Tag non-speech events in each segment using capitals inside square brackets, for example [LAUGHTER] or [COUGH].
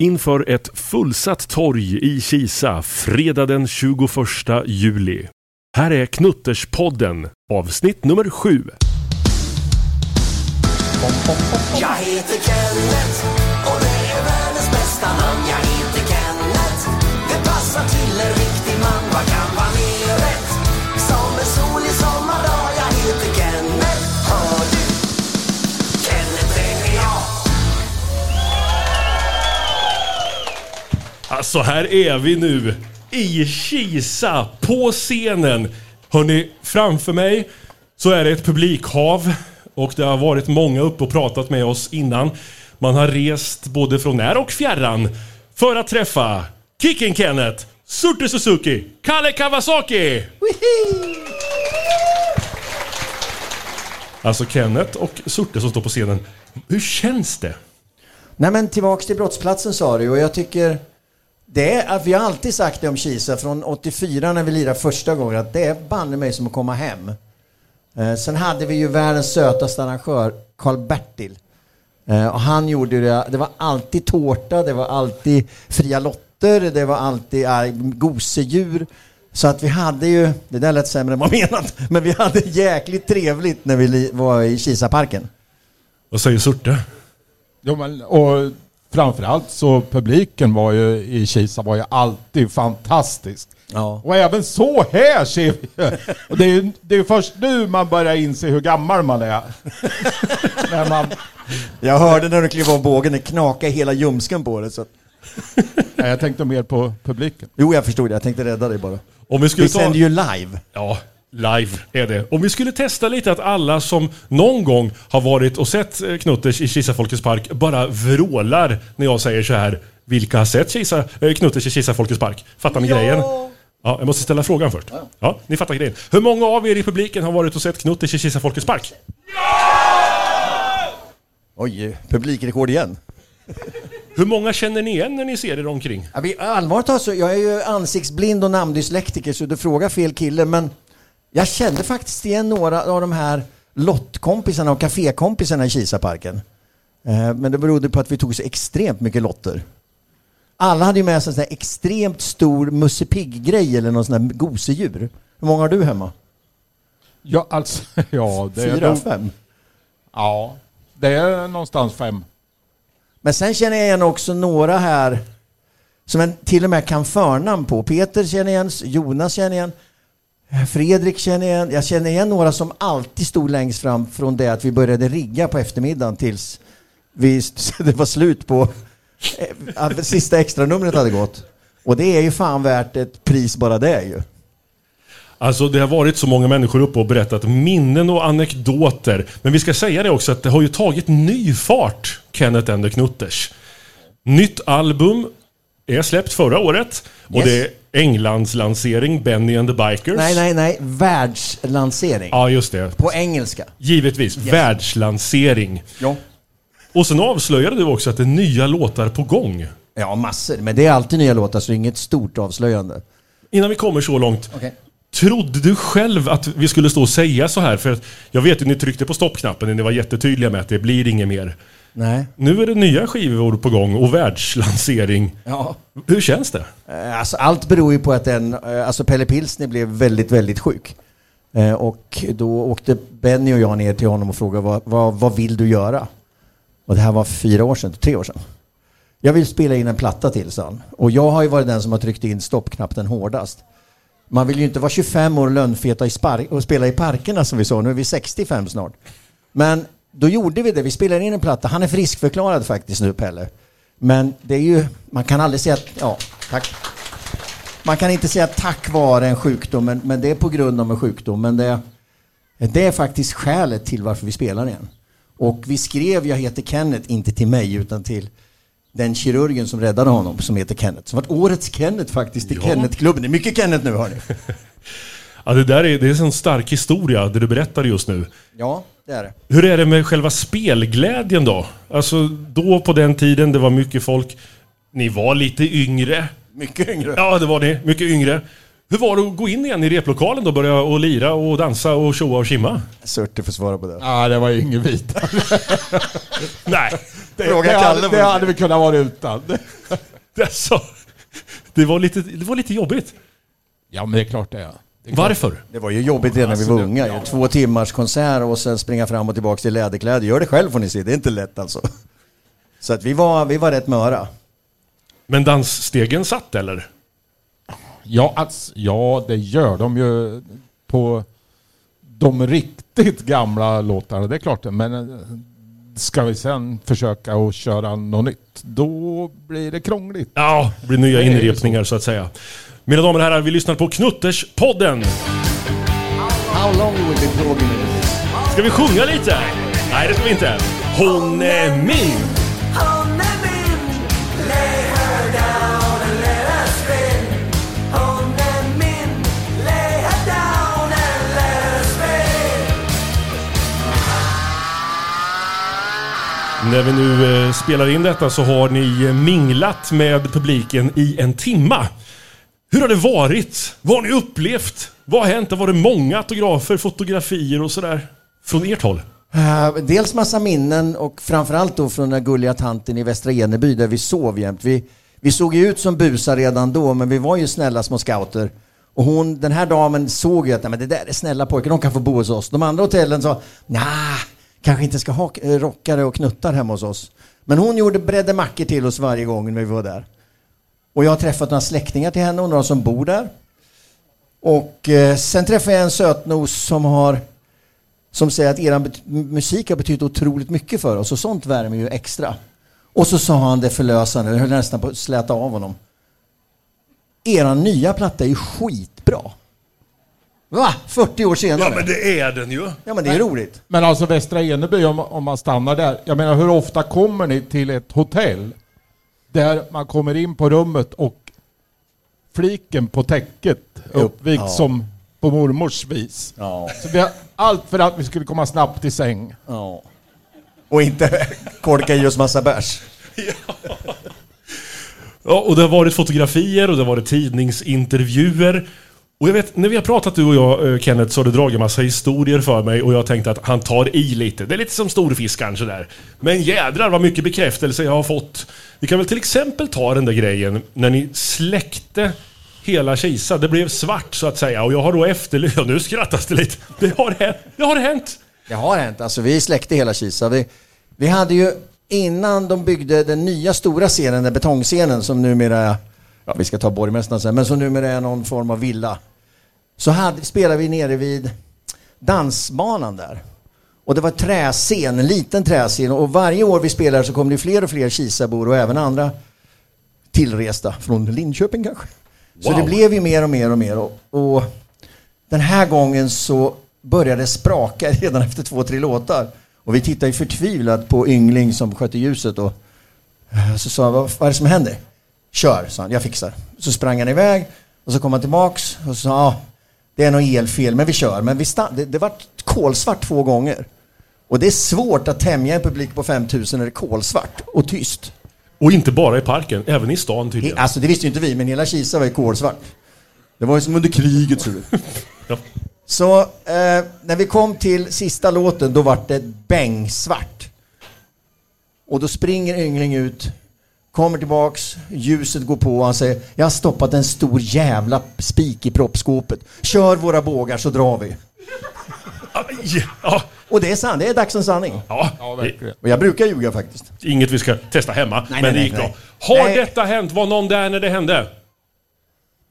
inför ett fullsatt torg i Kisa fredag den 21 juli. Här är Knutterspodden, avsnitt nummer 7. Jag heter Kenneth och det är världens bästa namn. Jag heter Kenneth, det passar till en riktig Alltså här är vi nu i Kisa på scenen. Hörni, framför mig så är det ett publikhav och det har varit många uppe och pratat med oss innan. Man har rest både från när och fjärran för att träffa Kicken Kenneth, Surte Suzuki, Kalle Kawasaki! Alltså Kenneth och Surte som står på scenen. Hur känns det? Nej men tillbaks till brottsplatsen sa du och jag tycker det är, att vi har alltid sagt det om Kisa från 84 när vi lirade första gången att det är banne mig som att komma hem. Eh, sen hade vi ju världens sötaste arrangör, Karl-Bertil. Eh, och han gjorde det, det var alltid tårta, det var alltid fria lotter, det var alltid äh, gosedjur. Så att vi hade ju, det där lät sämre än vad [LAUGHS] menat, men vi hade jäkligt trevligt när vi li, var i Kisaparken. Vad säger Surte? Jo, men, och framförallt så publiken var ju i Kisa var ju alltid fantastisk. Ja. Och även så här ser vi ju. Och det är ju det är först nu man börjar inse hur gammal man är. [LAUGHS] När man, Jag hörde när du klev av bågen, det knakade hela ljumsken på det. Så. [LAUGHS] nej, jag tänkte mer på publiken. Jo, jag förstod det. Jag tänkte rädda dig bara. Om vi skulle Vi ta... sänder ju live. Ja, live är det. Om vi skulle testa lite att alla som någon gång har varit och sett eh, Knutters i Kisa Folkets Park bara vrålar när jag säger så här. Vilka har sett Kisa, eh, Knutters i Kisa Folkets Park? Fattar ni grejen? Ja, jag måste ställa frågan först. Ja, ni fattar grejen. Hur många av er i publiken har varit och sett Knutters i Kisa Folkets Park? Oj, publikrekord igen. Hur många känner ni igen när ni ser er omkring? Ja, vi, allvarligt talat jag är ju ansiktsblind och namndyslektiker så du frågar fel kille, men jag kände faktiskt igen några av de här lottkompisarna och kafékompisarna i Kisaparken. Eh, men det berodde på att vi tog så extremt mycket lotter. Alla hade ju med sig en sån extremt stor Musse Pigg-grej eller någon sån här gosedjur. Hur många har du hemma? Ja, alltså, [LAUGHS] ja, det är Fyra, nog- fem? Ja, det är någonstans fem. Men sen känner jag igen också några här som jag till och med kan förnamn på. Peter känner igen, Jonas känner igen, Fredrik känner jag igen. Jag känner igen några som alltid stod längst fram från det att vi började rigga på eftermiddagen tills vi, [LAUGHS] det var slut på eh, sista extra numret hade gått. Och det är ju fan värt ett pris bara det ju. Alltså det har varit så många människor uppe och berättat minnen och anekdoter. Men vi ska säga det också att det har ju tagit ny fart, Kenneth and the Knutters. Nytt album är släppt förra året. Och Yes. det Englands lansering, Benny and the Bikers. Nej, nej, nej. Världslansering. Ja, just det. På engelska. Givetvis. Världslansering. Ja. Och sen avslöjade du också att det är nya låtar på gång. Ja, massor. Men det är alltid nya låtar så det är inget stort avslöjande. Innan vi kommer så långt. Okej. Trodde du själv att vi skulle stå och säga så här? För att jag vet ju, ni tryckte på stoppknappen och ni var jättetydliga med att det blir inget mer. Nej. Nu är det nya skivor på gång och världslansering. Ja. Hur känns det? Eh, Alltså, allt beror ju på att den, eh, alltså Pelle Pilsner blev väldigt, väldigt sjuk. Eh, Och då åkte Benny och jag ner till honom och frågade vad, vad, vad vill du göra? Och det här var fyra år sedan, tre år sedan. Jag vill spela in en platta till, sa han. Och jag har ju varit den som har tryckt in stoppknappen hårdast. Man vill ju inte vara 25 år lönnfeta i spar- och spela i parkerna som vi sa. Nu är vi 65 snart. Men då gjorde vi det. Vi spelade in en platta. Han är friskförklarad faktiskt nu, Pelle. Men det är ju, man kan aldrig säga att, ja, tack. Man kan inte säga tack vare en sjukdom, men, men det är på grund av en sjukdom. Men det, det är faktiskt skälet till varför vi spelar igen. Och vi skrev Jag heter Kenneth, inte till mig, utan till den kirurgen som räddade honom, som heter Kenneth. Som varit årets Kenneth faktiskt i Ja. Kenneth-klubben. Det är mycket Kenneth nu, hörni. [LAUGHS] Ja, det där är, det är en stark historia, det du berättar just nu. Ja, det är det. Hur är det med själva spelglädjen då? Alltså, då på den tiden, det var mycket folk. Ni var lite yngre. Mycket yngre. Ja, det var ni. Mycket yngre. Hur var det att gå in igen i replokalen då? Börja och lira och dansa och tjoa och kimma? Surte får svara på det. Ja, det var ju inget vidare. [LAUGHS] Nej, Det, Fråga det, Kalle det du hade vi kunnat vara utan. det, alltså, det, var lite, det var lite jobbigt. Ja, men det är klart det är. Det. Varför? Det var ju jobbigt redan när vi var unga. ju. Två timmars konsert och sen springa fram och tillbaka till läderkläder. Gör det själv får ni se, det är inte lätt alltså. Så att vi var, vi var rätt möra. Men dansstegen satt eller? Ja, alltså, ja, det gör de ju på de riktigt gamla låtarna. Det är klart det. Men eh, ska vi sen försöka att köra något nytt, då blir det krångligt. Ja, det blir nya inrepningar så att säga. Mina damer och herrar, vi lyssnar på Knutterspodden. How long will about this? Ska vi sjunga lite? Nej, det ska vi inte. Hon är min! När vi nu eh, spelar in detta så har ni eh, minglat med publiken i en timma. Hur har det varit? Vad har ni upplevt? Vad har hänt? Har det många autografer, fotografier och sådär? Från ert håll? Uh, dels massa minnen och framförallt då från den gulliga tanten i Västra Eneby där vi sov jämt. Vi, vi såg ju ut som busar redan då, men vi var ju snälla små scouter. Och hon, den här damen såg ju att "Nej, men det där är snälla pojkar, de kan få bo hos oss. De andra hotellen sa, nah, kanske inte ska ha rockare och knuttar hemma hos oss. Men hon gjorde bredde mackor till oss varje gång när vi var där. Och jag har träffat några släktingar till henne och några som bor där. Och eh, sen träffade jag en sötnos som har som säger att er musik har betytt otroligt mycket för oss och sånt värmer ju extra. Och så sa han det förlösande, jag höll nästan på att släta av honom. Era nya platta är ju skitbra. Va? 40 år senare? Ja men det är den ju! Ja men det är roligt. Men alltså Västra Eneby, om, om man stannar där. Jag menar, hur ofta kommer ni till ett hotell där man kommer in på rummet och fliken på täcket uppvikt ja. som på mormors vis. Ja. Så vi har, allt för att vi skulle komma snabbt till säng. ja. Och inte [LAUGHS] korka i oss massa bärs. Ja, och det har varit fotografier och det har varit tidningsintervjuer. Och jag vet, när vi har pratat du och jag eh, Kenneth så har du dragit massa historier för mig och jag tänkte att han tar i lite. Det är lite som storfisk kanske där. Men jädrar vad mycket bekräftelse jag har fått. Vi kan väl till exempel ta den där grejen när ni släckte hela Kisa. Det blev svart så att säga och jag har då efterlyst... [LAUGHS] Ja, nu skrattas det lite. Det har hänt. Det har hänt. Det har hänt. Alltså, vi släckte hela Kisa. Vi, vi hade ju innan de byggde den nya stora scenen, den betongscenen som numera är, ja vi ska ta borgmästaren sen, men som numera är någon form av villa. Så hade, spelade vi nere vid dansbanan där. Och det var träscen, en liten träscen och varje år vi spelar så kom det fler och fler Kisabor och även andra tillresta från Linköping kanske. Så Wow. det blev ju mer och mer och mer och, och den här gången så började det spraka [LAUGHS] redan efter två, tre låtar. Och vi tittade ju förtvivlat på Yngling som skötte ljuset och så sa jag, vad, vad är det som händer? Kör, sa han, jag fixar. Så sprang han iväg och så kom han tillbaks och sa, ja, det är nog elfel, men vi kör. Men vi det, det var kolsvart två gånger. Och det är svårt att tämja en publik på 5000 när det är kolsvart och tyst. Och inte bara i parken, även i stan tydligen. Alltså det visste ju inte vi, men hela Kisa var ju kolsvart. Det var ju som under kriget. Så, [LAUGHS] Ja. så eh, när vi kom till sista låten, då var det bängsvart. Och då springer Yngling ut, kommer tillbaks, ljuset går på och han säger Jag har stoppat en stor jävla spik i proppskåpet. Kör våra bågar så drar vi. Aj, Ja, Och det är sant, det är dagsens sanning. ja, verkligen. Och jag brukar ljuga faktiskt. Inget vi ska testa hemma, Nej, men nej, det nej, gick bra. nej. Har Nej. detta hänt? Var någon där när det hände?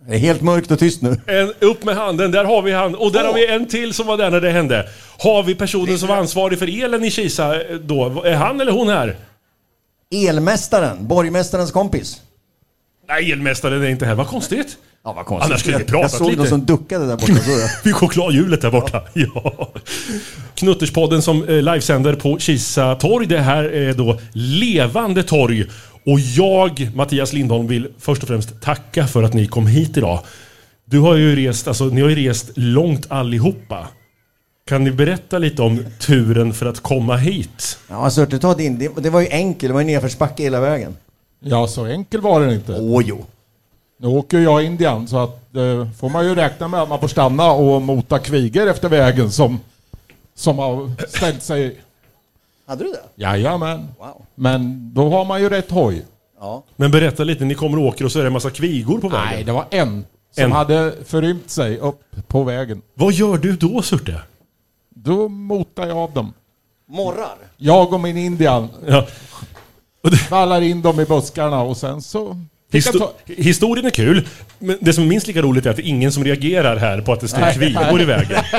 Det är helt mörkt och tyst nu. En, upp med handen, där har vi han. Och där har vi en till som var där när det hände. Har vi personen som var ansvarig för elen i Kisa eh, då? Är han eller hon här? Elmästaren, borgmästarens kompis. Nej, elmästaren är inte här. Vad konstigt. Ja, vad konstigt. Annars skulle vi pratat jag såg lite. någon som duckade där borta. [LAUGHS] Vid chokladhjulet där borta. Ja. Knutterspodden som eh, livesänder på Kisa torg. Det här är då levande torg. Och jag, Mattias Lindholm, vill först och främst tacka för att ni kom hit idag. Du har ju rest, alltså ni har ju rest långt allihopa. Kan ni berätta lite om turen för att komma hit? Ja, Surte, ta din. Det, det var ju enkelt, det var ju nedförsbacke hela vägen. Ja, så enkel var den inte. Åh jo. Nu åker jag Indien så att eh, får man ju räkna med att man får stanna och mota kvigor efter vägen som, som har ställt sig. Hade du det? Jajamän. Wow. Men då har man ju rätt hoj. Ja. Men berätta lite, ni kommer och åker och så är det en massa kvigor på vägen. Nej, det var en som En. hade förrymt sig upp på vägen. Vad gör du då Surte? Då motar jag av dem. Morrar? Jag och min indian Ja. Det, vallar in dem i buskarna och sen så... histo- ta- historien är kul, men det som är minst lika roligt är att det är ingen som reagerar här på att det står kvigor i vägen. [LAUGHS]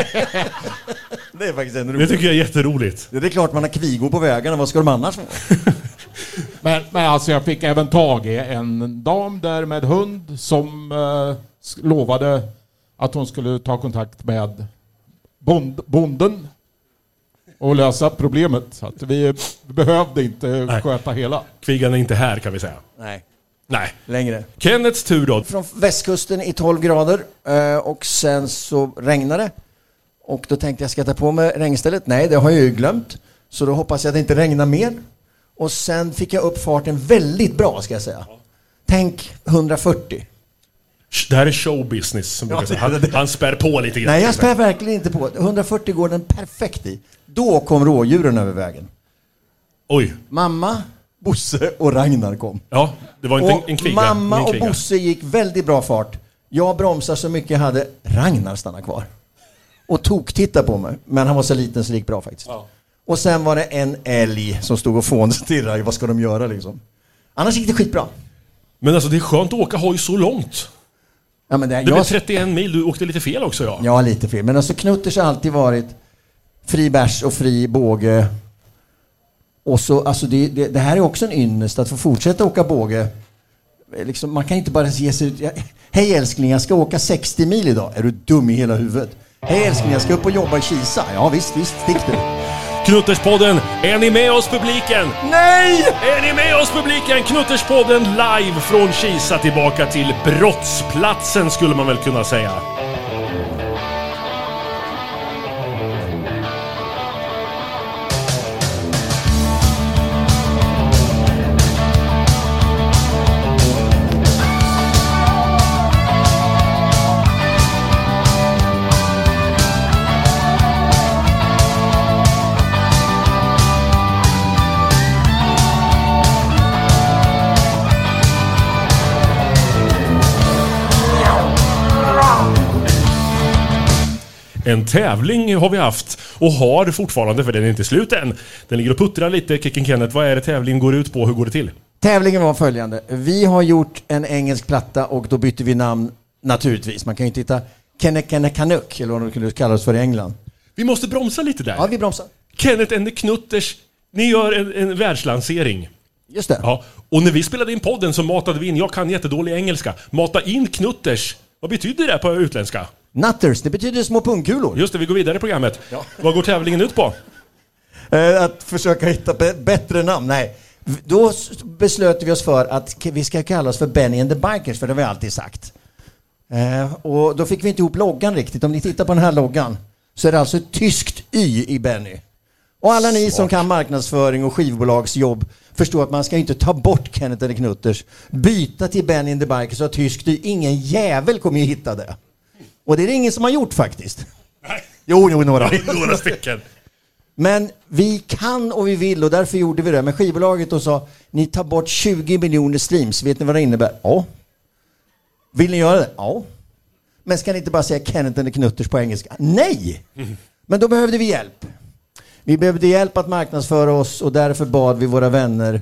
Det är faktiskt en Det rolig. tycker jag är jätteroligt. Det är klart man har kvigor på vägarna, vad ska de annars få? [LAUGHS] Men, men alltså jag fick även tag i en dam där med hund som eh, lovade att hon skulle ta kontakt med bond, bonden och lösa problemet. Så att vi behövde inte Nej. sköta hela. Kvigan är inte här kan vi säga. Nej. Nej. Längre. Kennets tur då. Från västkusten i 12 grader eh, och sen så regnade det. Och då tänkte jag, ska jag ta på mig regnstället? Nej, det har jag ju glömt. Så då hoppas jag att det inte regnar mer. Och sen fick jag upp farten väldigt bra, ska jag säga. Tänk 140. Det här är showbusiness som brukar säga. [LAUGHS] Han, han spär på lite grann. Nej, jag spär verkligen inte på. 140 går den perfekt i. Då kom rådjuren över vägen. Oj. Mamma, Bosse och Ragnar kom. Ja, det var inte Och en kviga. mamma en och. Bosse gick väldigt bra fart. Jag bromsade så mycket jag hade. Ragnar stannade kvar. Och tog titta på mig. Men han var så liten så det gick bra faktiskt. Och sen var det en älg som stod och fånstirrade. Vad ska de göra liksom? Annars gick det skitbra. Men alltså det är skönt att åka hoj så långt. Ja, men det, blev jag, 31 mil, du åkte lite fel också ja. ja, lite fel. Men alltså Knutters har alltid varit fri bärs och fri båge. Och så, alltså det, det, det här är också en ynnest att få fortsätta åka båge. Liksom, man kan inte bara ge sig ut. Hej älskling, jag ska åka 60 mil idag. Är du dum i hela huvudet? Hej älskling, jag ska upp och jobba i Kisa. Ja visst, visst, stick du. Knutterspodden, är ni med oss publiken? Nej! Är ni med oss publiken? Knutterspodden live från Kisa tillbaka till brottsplatsen skulle man väl kunna säga. En tävling har vi haft och har fortfarande för den är inte slut än. Den ligger och puttrar lite. Kicken Kenneth, vad är det tävlingen går ut på? Hur går det till? Tävlingen var följande. Vi har gjort en engelsk platta och då bytte vi namn naturligtvis. Man kan ju inte hitta Kenne Canuck eller vad de kunde kallas för i England. Vi måste bromsa lite där. Ja, vi bromsar. Kenneth and the Knutters, ni gör en, en världslansering. Just det. Ja, och när vi spelade in podden så matade vi in, jag kan jättedålig engelska, mata in Knutters. Vad betyder det på utländska? Nutters, det betyder små pungkulor. Just det, vi går vidare i programmet. Vad går tävlingen ut på? Eh, Att försöka hitta bättre namn, nej. Då beslöt vi oss för att vi ska kalla oss för Benny and the Bikers, för det har vi alltid sagt. Eh, och då fick vi inte ihop loggan riktigt. Om ni tittar på den här loggan så är det alltså ett tyskt Y i Benny. Och alla ni som kan marknadsföring och skivbolagsjobb förstår att man ska inte ta bort Kenneth eller Knutters, byta till Benny and the Bikers och tyskt Y. Ingen jävel kommer ju hitta det. Och det är det ingen som har gjort faktiskt. Jo, jo, några. [LAUGHS] Några stycken. Men vi kan och vi vill och därför gjorde vi det. Men skivbolaget då sa, ni tar bort 20 miljoner streams. Vet ni vad det innebär? Ja. Vill ni göra det? Ja. Men ska ni inte bara säga Kenneth eller Knutters på engelska? Nej! [LAUGHS] Men då behövde vi hjälp. Vi behövde hjälp att marknadsföra oss och därför bad vi våra vänner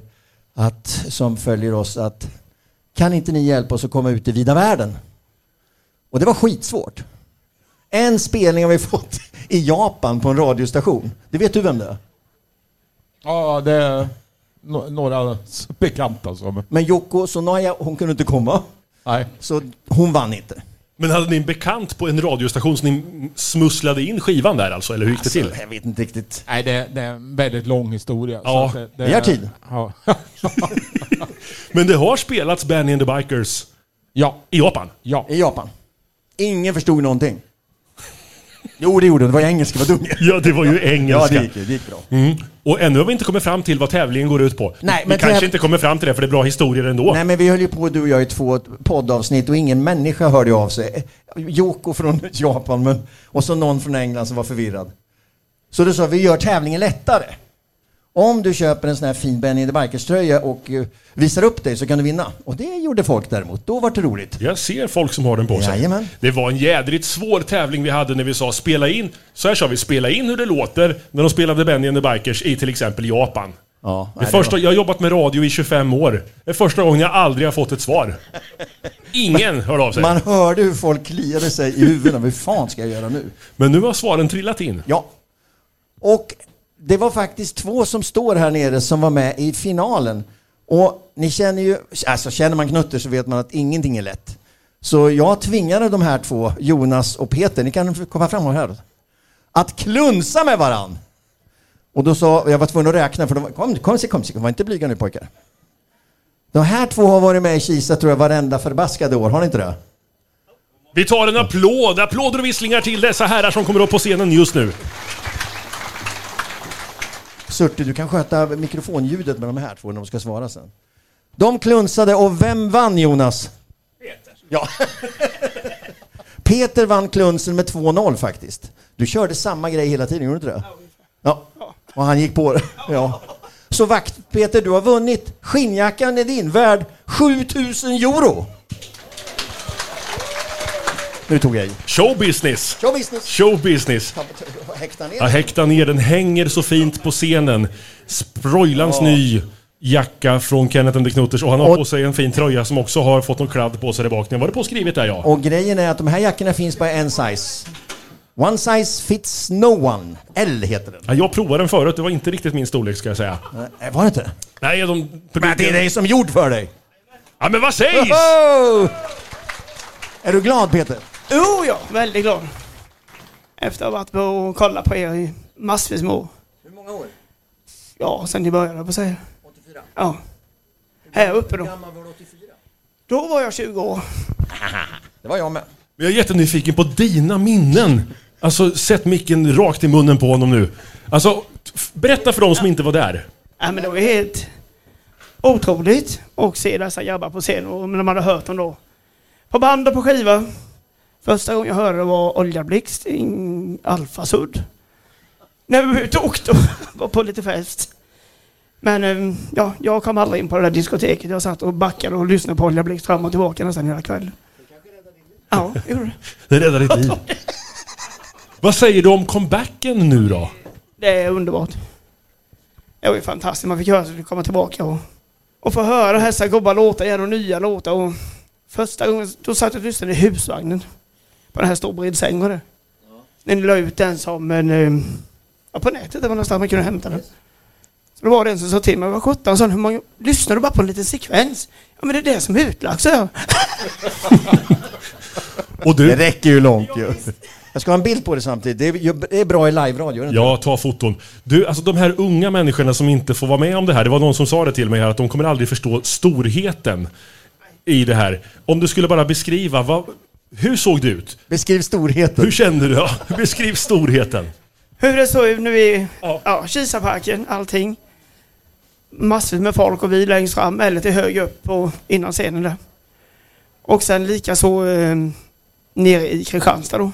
att, som följer oss att kan inte ni hjälpa oss att komma ut i vida världen? Och det var skitsvårt. En spelning har vi [LAUGHS] fått i Japan på en radiostation. Det vet du vem det är? Ja, det är no- några bekanta som... Men Yoko Sonoya, hon kunde inte komma. Nej. Så hon vann inte. Men hade ni en bekant på en radiostation så ni smusslade in skivan där alltså, eller hur gick det till? Jag vet inte riktigt. Nej, det, det är en väldigt lång historia. så Ja, att det, det, vi har tid. Ja. [LAUGHS] Men det har spelats Benny and the Bikers ja. i Japan. Ja. I Japan. Ingen förstod någonting. Jo, det gjorde hon. Det var engelska, vad dum. Ja, det var ju Ja, engelska. det gick, det gick bra. Mm. Och ännu har vi inte kommit fram till vad tävlingen går ut på. Nej, vi men kanske täv- inte kommer fram till det för det är bra historier ändå. Nej, men vi höll ju på, du och jag, i två poddavsnitt och ingen människa hörde ju av sig. Joko från Japan men, och så någon från England som var förvirrad. Så då sa vi gör tävlingen lättare. Om du köper en sån här fin Benny the Bikers-tröja och eh, visar upp dig så kan du vinna. Och det gjorde folk däremot. Då var det roligt. Jag ser folk som har den på sig. Jajamän. Det var en jädrigt svår tävling vi hade när vi sa spela in. Så här sa vi, spela in hur det låter när de spelade Benny and the Bikers i till exempel Japan. Ja, Det nej, första, var- jag har jobbat med radio i 25 år. Det är första gången jag aldrig har fått ett svar. Ingen [LAUGHS] hörde av sig. Man hörde hur folk kliade sig i huvudet. Vad fan ska jag göra nu? Men nu har svaren trillat in. Ja. Och det var faktiskt två som står här nere som var med i finalen. Och ni känner ju, alltså känner man Knutter så vet man att ingenting är lätt. Så jag tvingade de här två, Jonas och Peter, ni kan komma fram och här, att klunsa med varann. Och då sa, jag var tvungen att räkna för de var, kom, kom, kom, kom, kom, var inte blyga nu pojkar. De här två har varit med i Kisa tror jag varenda förbaskade år, har ni inte det? Vi tar en applåd, applåder och visslingar till dessa herrar som kommer upp på scenen just nu. Surte, du kan sköta mikrofonljudet med de här två när de ska svara sen. De klunsade och vem vann Jonas? Peter. Ja. [LAUGHS] Peter vann klunsen med 2-0 faktiskt. Du körde samma grej hela tiden, gjorde du inte det? Ja. Och han gick på det. Ja. Så vakt Peter, du har vunnit. Skinnjackan är din, värd 7000 euro. Nu tog jag i. Show business! Show business. Show business! Häkta ner. Ja, häkta ner den, hänger så fint på scenen. Sproilans ny jacka från Kenneth the Knutters och han har Och- på sig en fin tröja som också har fått någon kladd på sig där bak. Var det påskrivet där ja? Och grejen är att de här jackorna finns bara en size. One size fits no one. L heter den. ja? Jag provade den förut, det var inte riktigt min storlek ska jag säga. Nej, var det inte? Nej, de... Men det är dig som gjord för dig. Ja men vad sägs? Oh! Är du glad Peter? Oh ja, väldigt glad. Efter att ha varit på och kollat på er i massvis med år. Hur många år? Ja, sen ni började på att säga. 84. Ja. Här uppe då. gammal var du 84? Då var jag 20 år. [LAUGHS] Det var jag med. Men jag är jättenyfiken på dina minnen. Alltså, sätt micken rakt i munnen på honom nu. Alltså, berätta för de som inte var där. Ja, men det var helt otroligt att se dessa grabbar på scen och när man hade hört dem då. På band och på skiva. Första gången jag hörde det var Oljablixt i Alfasudd. När vi var ute och åkte var på lite fest. Men eh, ja, jag kom aldrig in på det där diskoteket. Jag satt och backade och lyssnade på Oljablixt fram och tillbaka nästan hela kvällen. Ja, det gjorde det. Det räddade ditt liv. Vad säger du om comebacken nu då? Det är underbart. Det var ju fantastiskt. Man fick höra att komma tillbaka och, och få höra dessa gubbar låta igen och nya låtar. Och första gången då satt jag och lyssnade i husvagnen. På den här storbreddsängen och det. När ni la ut den som en... eh, Ja, på nätet, det var någonstans man kunde hämta den. Så då var det en som sa till mig, vad sjutton, hur många... Lyssnar du bara på en liten sekvens? Ja men det är det som är utlagt, sa jag. [LAUGHS] Och Det du? räcker ju långt ju. Jag ska ha en bild på det samtidigt. Det är, det är bra i live-radio. det? Ja, ta foton. Du, alltså de här unga människorna som inte får vara med om det här. Det var någon som sa det till mig här att de kommer aldrig förstå storheten i det här. Om du skulle bara beskriva, vad, hur såg det ut? Beskriv storheten. Hur kände du? Ja, [LAUGHS] beskriv storheten. Hur det såg ut när vi... Ja. Ja, Kisaparken, allting. Massvis med folk och vi längst fram eller till höger upp på, innan scenen där. Och sen lika så eh, nere i Kristianstad då.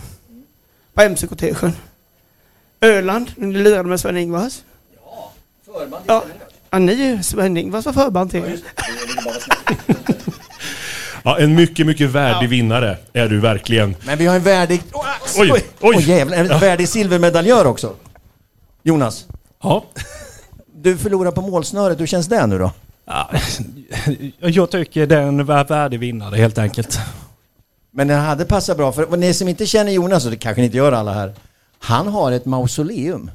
På MC-kortegen. Öland, ni lirade med Sven-Ingvars. Ja, ja, ni Sven-Ingvars var förband till. Ja, [LAUGHS] en mycket, mycket värdig vinnare är du verkligen. Men vi har en värdig... Oj, oj. Oj jävlar, en värdig silvermedaljör också. Jonas, Ja. du förlorar på målsnöret. Hur känns det nu då? Ja, jag tycker den var värdig vinnare helt enkelt. Men den hade passat bra, för ni som inte känner Jonas, och det kanske ni inte gör alla här, han har ett mausoleum.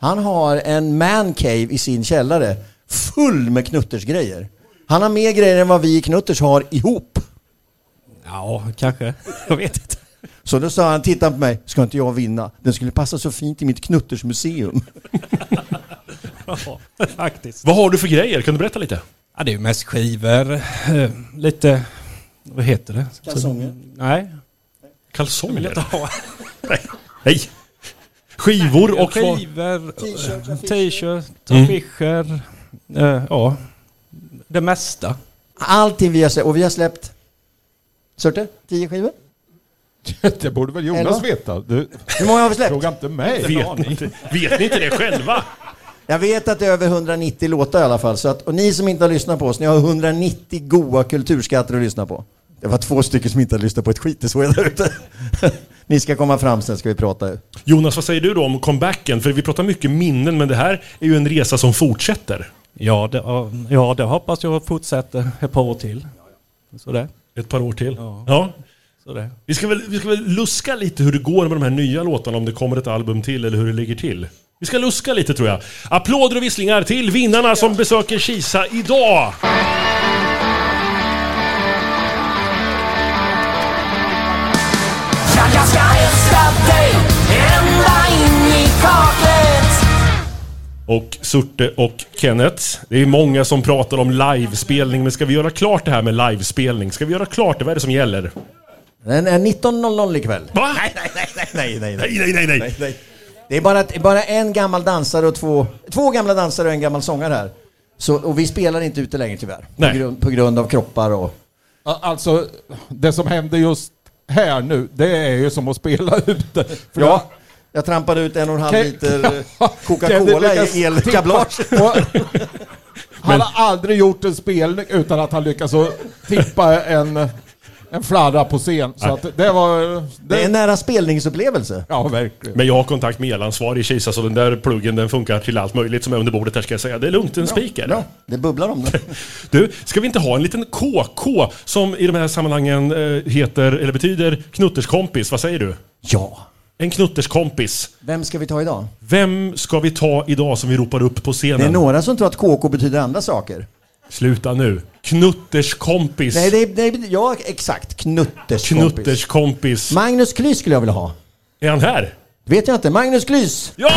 Han har en mancave i sin källare full med Knutters grejer. Han har mer grejer än vad vi i Knutters har ihop. Ja, kanske. Jag vet inte. Så då sa han, titta på mig, ska inte jag vinna? Den skulle passa så fint i mitt Knutters museum. Ja, faktiskt. Vad har du för grejer? Kan du berätta lite? Ja, det är ju mest skivor, eh, lite... Vad heter det? Kalsonger? Nej, Kalsonger? Nej. Nej. Skivor och Skivor, t-shirt, Mm. affischer. eh, ja, det mesta. Allting vi har släppt. Och vi har släppt... Surte? Tio skivor? [LAUGHS] Det borde väl Jonas Elva? veta? Du, Hur många har vi släppt? fråga inte mig. Vet ni, inte, vet ni inte det själva? Jag vet att det är över 190 låtar i alla fall. Så att, och ni som inte har lyssnat på oss, ni har 190 goa kulturskatter att lyssna på. Det var två stycken som inte har lyssnat på ett skit, det såg jag där ute. [LAUGHS] ni ska komma fram sen ska vi prata. Jonas, vad säger du då om comebacken? För vi pratar mycket minnen, men det här är ju en resa som fortsätter. Ja, det, ja, det hoppas jag fortsätter ett par år till. Så det. Ett par år till. Ja. Ja. Så det. Vi ska, väl, vi ska väl luska lite hur det går med de här nya låtarna, om det kommer ett album till eller hur det ligger till. Vi ska luska lite tror jag. Applåder och visslingar till vinnarna som besöker Kisa idag! Och Surte och Kenneth. Det är många som pratar om livespelning, men ska vi göra klart det här med livespelning? Ska vi göra klart det? Vad är det som gäller? Den är 19.00 ikväll. Va? Nej, nej, nej, nej, nej, Nej, nej, nej, nej. nej, nej. Det är bara, bara en gammal dansare och två, två gamla dansare och en gammal sångare här. Så, och vi spelar inte ute längre tyvärr. På Nej. grund, på grund av kroppar och... Alltså, det som händer just här nu, det är ju som att spela [LAUGHS] ute. För Ja, jag trampade ut en och en halv liter eh, [LAUGHS] Ja, Coca-Cola i elkablage. [LAUGHS] Han har aldrig gjort en spelning utan att han lyckas tippa en, en fladda på scen. Så att det var... Det är Det, en nära spelningsupplevelse. ja, verkligen. Men jag har kontakt med elansvarig i Kisa, så den där pluggen den funkar till allt möjligt som är under bordet här ska jag säga. Det är lugnt, en speaker. Bra, det bubblar om det. [LAUGHS] Du, ska vi inte ha en liten KK som i de här sammanhangen eh, heter, eller betyder knutterskompis? Vad säger du? Ja. En knutterskompis. Vem ska vi ta idag? Vem ska vi ta idag som vi ropar upp på Det är scenen? några som tror att KK betyder andra saker. Sluta nu. Knutterskompis. Nej, det är, det är, ja exakt. Knutters kompis. Knutterskompis. Magnus Klys skulle jag vilja ha. Är han här? Vet jag inte. Magnus Klys! Ja!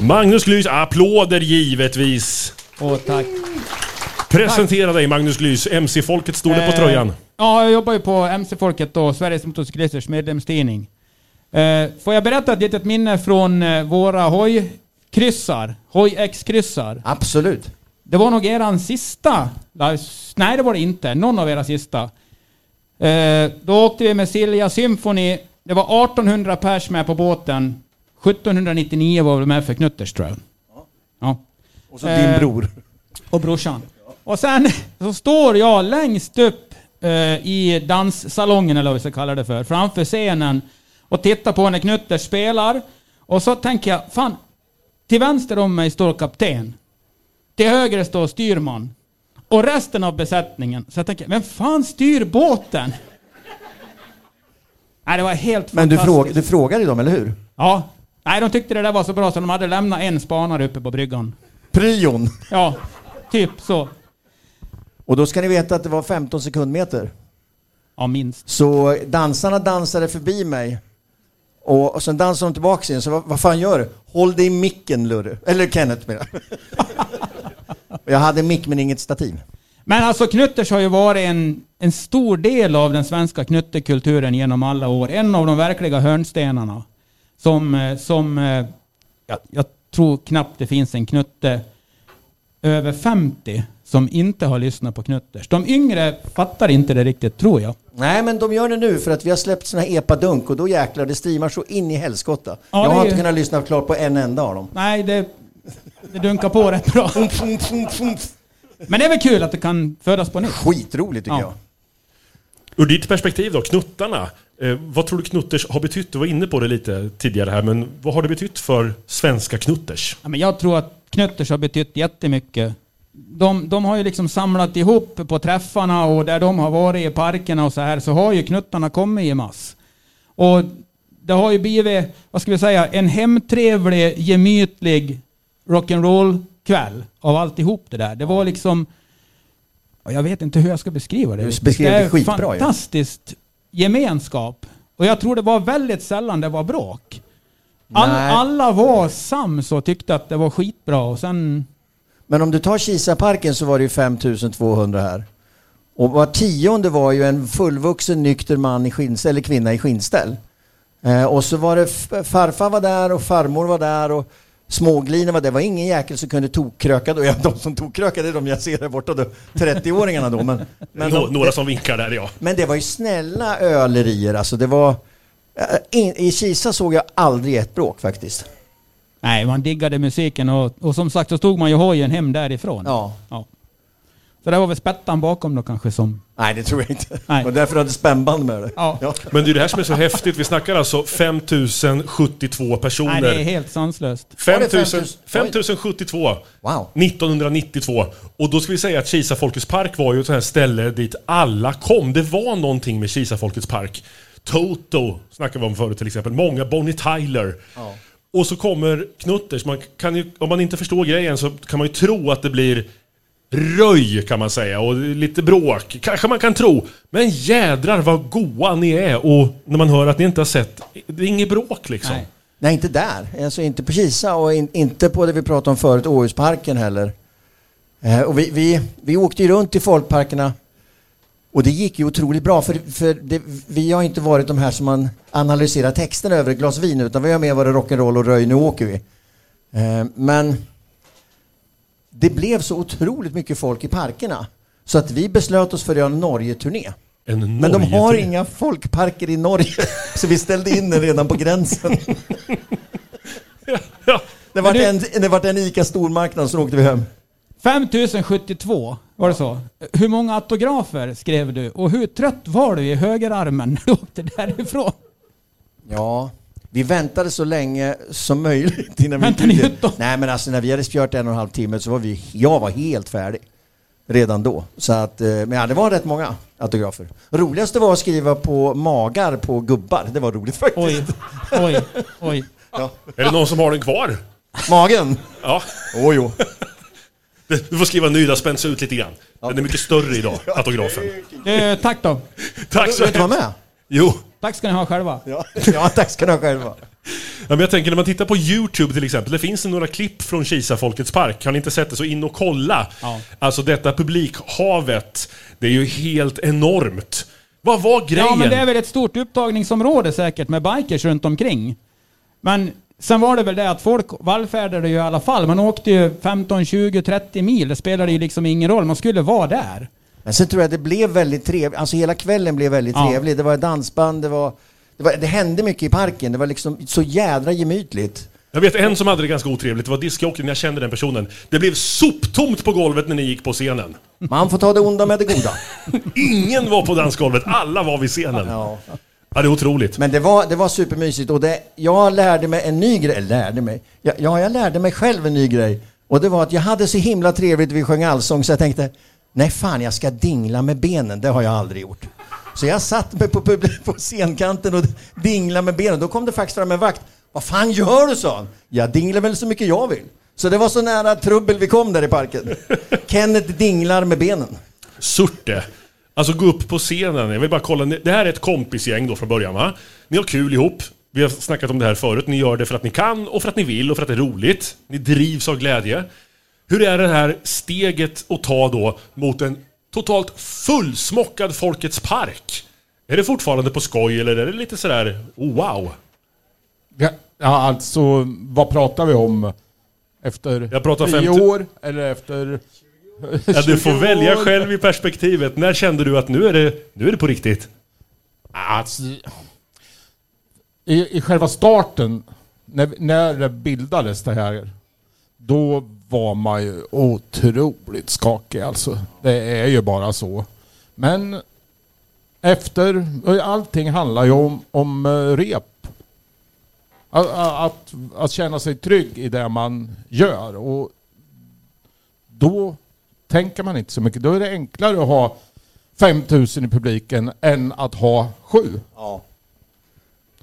Magnus Glys, applåder givetvis. Åh, tack. Presentera dig Magnus Glys, MC-folket stod det på Eh, tröjan. Ja, jag jobbar ju på MC-folket då, Sveriges motorcyklisters medlemstidning. Eh, får jag berätta ett litet minne från eh, våra hojkryssar? Hoj-X-kryssar. Absolut. Det var nog eran sista. Nej, det var det inte. Någon av era sista. Då åkte vi med Silja Symphony. Det var 1800 pers med på båten. 1799 var vi med för Knutters tror jag. Ja. Och så din Eh, bror. Och brorsan. Och sen så står jag längst upp eh, i danssalongen, eller vad vi ska kalla det för, framför scenen och tittar på när Knutters spelar. Och så tänker jag, fan, till vänster om mig står kapten. Till höger står styrman. Och resten av besättningen. Så jag tänker, vem fan styr båten? Nej, det var helt Men du, fantastiskt. fråg, du frågade dem, eller hur? Ja. Nej, de tyckte det där var så bra så de hade lämnat en spanare uppe på bryggan. Pryon. Ja, typ så. Och då ska ni veta att det var 15 sekundmeter. Ja, minst. Så dansarna dansade förbi mig. Och, och sen dansade de tillbaka igen. Så vad, vad fan gör du? Håll dig i micken Lurre. Eller Kenneth menar jag. [LAUGHS] Jag hade mick men inget stativ. Men alltså Knutters har ju varit en, en stor del av den svenska knuttekulturen genom alla år. En av de verkliga hörnstenarna. Som, eh, som eh, jag, jag tror knappt det finns en knutte över 50 som inte har lyssnat på Knutters. De yngre fattar inte det riktigt, tror jag. Nej men de gör det nu för att vi har släppt såna här epadunk och då jäklar det streamar så in i helskotta. Ja, jag har inte ju- kunnat lyssna klart på en enda av dem. Nej, det, det dunkar på rätt bra. Men det är väl kul att det kan födas på nytt. Skitroligt tycker Ja. jag. Ur ditt perspektiv då, knuttarna. Eh, vad tror du knutters har betytt? Du var inne på det lite tidigare här, men vad har det betytt för svenska knutters? Ja, men jag tror att Knutters har betytt jättemycket. De, de har ju liksom samlat ihop på träffarna och där de har varit i parkerna och så här så har ju knuttarna kommit i mass. Och det har ju blivit, vad ska vi säga, en hemtrevlig, gemytlig rock'n'roll kväll av alltihop det där. Det var liksom, ja, jag vet inte hur jag ska beskriva det. Du beskrev det är skitbra, ja. fantastiskt gemenskap. Och jag tror det var väldigt sällan det var bråk. All, alla var sams och tyckte att det var skitbra och sen... Men om du tar Kisaparken så var det ju 5200 här. Och var tionde var ju en fullvuxen nykter man i skinnställ, eller kvinna i skinnställ. Eh, och så var det farfar var där och farmor var där och småglina var där. Det var ingen jäkel som kunde tokkröka då. Ja, de som tokkrökade är de jag ser där borta då. 30-åringarna då. Men, men, de, några som vinkar där ja. men det var ju snälla ölerier. Alltså det var... eh, in, I Kisa såg jag aldrig ett bråk faktiskt. Nej, man diggade musiken och, och som sagt så stod man ju hojen hem därifrån. Ja. Så det var väl spettan bakom då kanske som... Nej, det tror jag inte. Nej. Och därför hade spännband med det. Ja. Men det är det här som är så häftigt. Vi snackar alltså 5072 personer. Nej, det är helt sanslöst. Var det 5000 5000? 5072. Wow. 1992. Och då ska vi säga att Kisa Folkets Park var ju ett sånt här ställe dit alla kom. Det var någonting med Kisa Folkets Park. Toto snackade vi om förut till exempel. Många, Bonnie Tyler. Och så kommer Knutters. Man kan ju, om man inte förstår grejen så kan man ju tro att det blir röj kan man säga och lite bråk. Kanske man kan tro. Men jädrar vad goa ni är och när man hör att ni inte har sett. Det är inget bråk liksom. Nej. Nej, inte där. Alltså inte på Kisa och in, inte på det vi pratade om förut, Åhusparken heller. Eh, och vi, vi, vi åkte ju runt i folkparkerna och det gick ju otroligt bra för, för det, vi har inte varit de här som man analyserar texten över ett glas vin utan vi har mer varit rock'n'roll och röj, nu åker vi. Eh, men det blev så otroligt mycket folk i parkerna så att vi beslöt oss för att göra en Norge-turné. En Men de har inga folkparker i Norge [LAUGHS] så vi ställde in den redan på gränsen. [LAUGHS] Ja. Det var, en, det var en ICA stormarknad, så åkte vi hem. 5072, var det så? Hur många autografer skrev du? Och hur trött var du i högerarmen när du åkte därifrån? Ja, vi väntade så länge som möjligt innan vi Väntade ni ut då? Nej men alltså när vi hade spjört en och en halv timme så var vi, jag var helt färdig. Redan då. Så att, eh, men ja, det var rätt många autografer. Roligaste var att skriva på magar på gubbar. Det var roligt faktiskt. Oj, oj, oj. Ja. Är det någon som har den kvar? Magen? Ja. Åh jo. Du får skriva en ny, den spänns ut lite grann. Den är mycket större idag, autografen. Eh, tack då. Tack så Vill du vara med? Jo. Tack ska ni ha själva. Ja, [LAUGHS] ja tack ska ni ha själva. Ja, men jag tänker när man tittar på YouTube till exempel, det finns några klipp från Kisa Folkets Park. Har ni inte sett det så in och kolla. Ja. Alltså detta publikhavet, det är ju helt enormt. Vad var grejen? Ja, men det är väl ett stort upptagningsområde säkert med bikers runt omkring. Men sen var det väl det att folk vallfärdade ju i alla fall. Man åkte ju 15, 20, 30 mil. Det spelade ju liksom ingen roll. Man skulle vara där. Men sen tror jag det blev väldigt trevligt, alltså hela kvällen blev väldigt Ja. trevlig. Det var dansband, det var, det var... Det hände mycket i parken, det var liksom så jädra gemytligt. Jag vet en som hade det ganska otrevligt, det var discjockeyn, jag kände den personen. Det blev soptomt på golvet när ni gick på scenen. Man får ta det onda med det goda. [LAUGHS] Ingen var på dansgolvet, alla var vid scenen. Ja. Ja, det är otroligt. Men det var, det var supermysigt och det, jag lärde mig en ny grej, lärde mig, ja, ja jag lärde mig själv en ny grej. Och det var att jag hade så himla trevligt, vi sjöng allsång, så jag tänkte, nej fan jag ska dingla med benen, det har jag aldrig gjort. Så jag satt mig på, på scenkanten och dinglade med benen, då kom det faktiskt fram en vakt. Vad fan gör du, sa han. Jag dinglar väl så mycket jag vill. Så det var så nära trubbel vi kom där i parken. [LAUGHS] Kenneth dinglar med benen. Surte. Alltså gå upp på scenen. Jag vill bara kolla. Det här är ett kompisgäng då från början va? Ni har kul ihop. Vi har snackat om det här förut. Ni gör det för att ni kan och för att ni vill och för att det är roligt. Ni drivs av glädje. Hur är det här steget att ta då mot en totalt fullsmockad Folkets Park? Är det fortfarande på skoj eller är det lite sådär oh, wow? Ja, alltså vad pratar vi om? Efter Jag pratar 10 50 år eller efter... Ja, du får 20 välja själv i perspektivet. När kände du att nu är det, nu är det på riktigt? Alltså, i, I själva starten, när, när det bildades det här, då var man ju otroligt skakig alltså. Det är ju bara så. Men efter, allting handlar ju om, om eh, rep. Att, att, att känna sig trygg i det man gör. Och då tänker man inte så mycket. Då är det enklare att ha 5000 i publiken än att ha sju. Ja.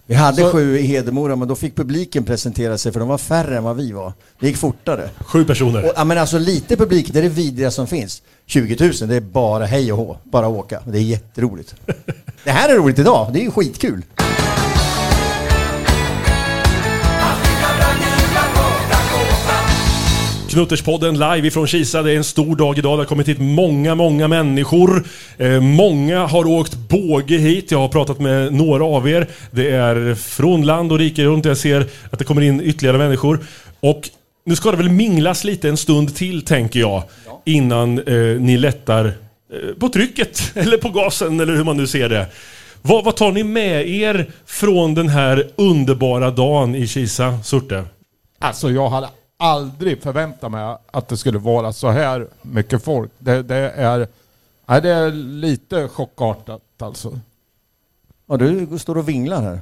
Vi hade Så- sju i Hedemora, men då fick publiken presentera sig för de var färre än vad vi var. Det gick fortare. Sju personer. Och, ja, men alltså lite publik, det är det vidriga som finns. 20 000, det är bara hej och hå, bara åka. Det är jätteroligt. [LAUGHS] Det här är roligt idag, det är ju skitkul. Knutterspodden live ifrån Kisa. Det är en stor dag idag. Det har kommit hit många, många människor. Eh, många har åkt båge hit. Jag har pratat med några av er. Det är från land och rike runt. Jag ser att det kommer in ytterligare människor. Och nu ska det väl minglas lite en stund till, tänker jag. Innan eh, ni lättar eh, på trycket, [LAUGHS] eller på gasen, eller hur man nu ser det. Vad, vad tar ni med er från den här underbara dagen i Kisa, Surte? Alltså jag hade aldrig förväntat mig att det skulle vara så här mycket folk. Det, det är, nej, det är lite chockartat alltså. Ja, du står och vinglar här.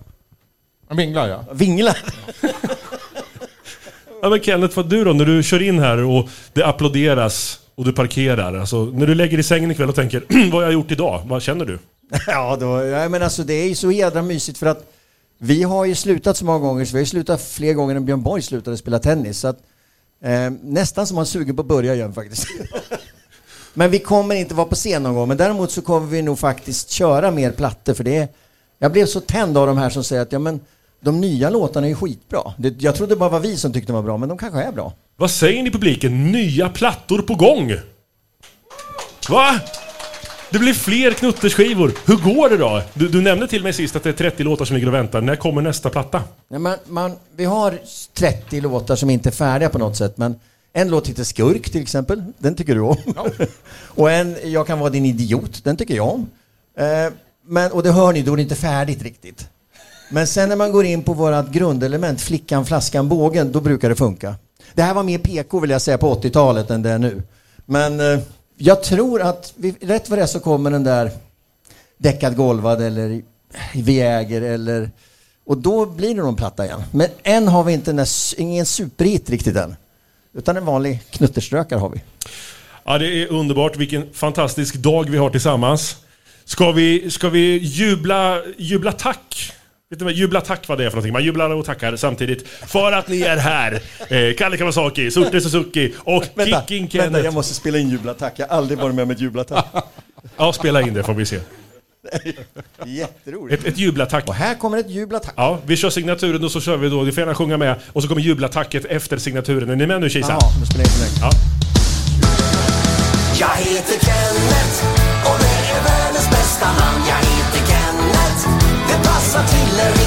Vinglar jag? Vinglar? [LAUGHS] Ja men Kenneth, vad du då? När du kör in här och det applåderas och du parkerar. Alltså, när du lägger i sängen ikväll och tänker [CLEARS THROAT] vad har jag gjort idag? Vad känner du? [LAUGHS] Ja, då, ja, men alltså det är ju så jädra mysigt för att vi har ju slutat så många gånger, så vi har ju slutat fler gånger än Björn Borg slutade spela tennis. Så att, eh, nästan som man suger på att börja igen faktiskt. [LAUGHS] men vi kommer inte vara på scen någon gång, men däremot så kommer vi nog faktiskt köra mer plattor för det är, Jag blev så tänd av de här som säger att ja men de nya låtarna är ju skitbra. Det, jag trodde bara var vi som tyckte de var bra, men de kanske är bra. Vad säger ni i publiken? Nya plattor på gång! Va? Det blir fler knutterskivor. Hur går det då? Du, du nämnde till mig sist att det är 30 låtar som ligger och väntar. När kommer nästa platta? Ja, man, man, vi har 30 låtar som inte är färdiga på något sätt, men en låt heter Skurk till exempel, den tycker du om. [LAUGHS] och en, Jag kan vara din idiot, den tycker jag om. Eh, men, och det hör ni, då är det inte färdigt riktigt. Men sen när man går in på vårat grundelement, flickan, flaskan, bågen, då brukar det funka. Det här var mer PK vill jag säga på 80-talet än det är nu. Men eh, jag tror att vi, rätt vad det är så kommer den där däckad golvad eller Viäger eller och då blir det nog en platta igen. Men än har vi inte en, ingen superhit riktigt än. Utan en vanlig knutterströkare har vi. Ja, det är underbart. Vilken fantastisk dag vi har tillsammans. Ska vi, ska vi jubla, jubla tack? Vet du vad jubla tack vad det är för någonting? Man jublar och tackar samtidigt. För att ni är här! Eh, Kalle Kawasaki, Surte Suzuki och Vänta, Kicking vänta, Kenneth. jag måste spela in jublattack. Jag har aldrig varit med om ett jublattack. [LAUGHS] Ja, spela in det får vi se. [LAUGHS] Jätteroligt. Ett, ett jublattack. Och här kommer ett jublattack. Ja, vi kör signaturen och så kör vi då. Ni får gärna sjunga med. Och så kommer jublattacket efter signaturen. Är ni med nu Kisa? Jaha, nu spelar jag inte längre. Ja. Jag heter Kenneth love you.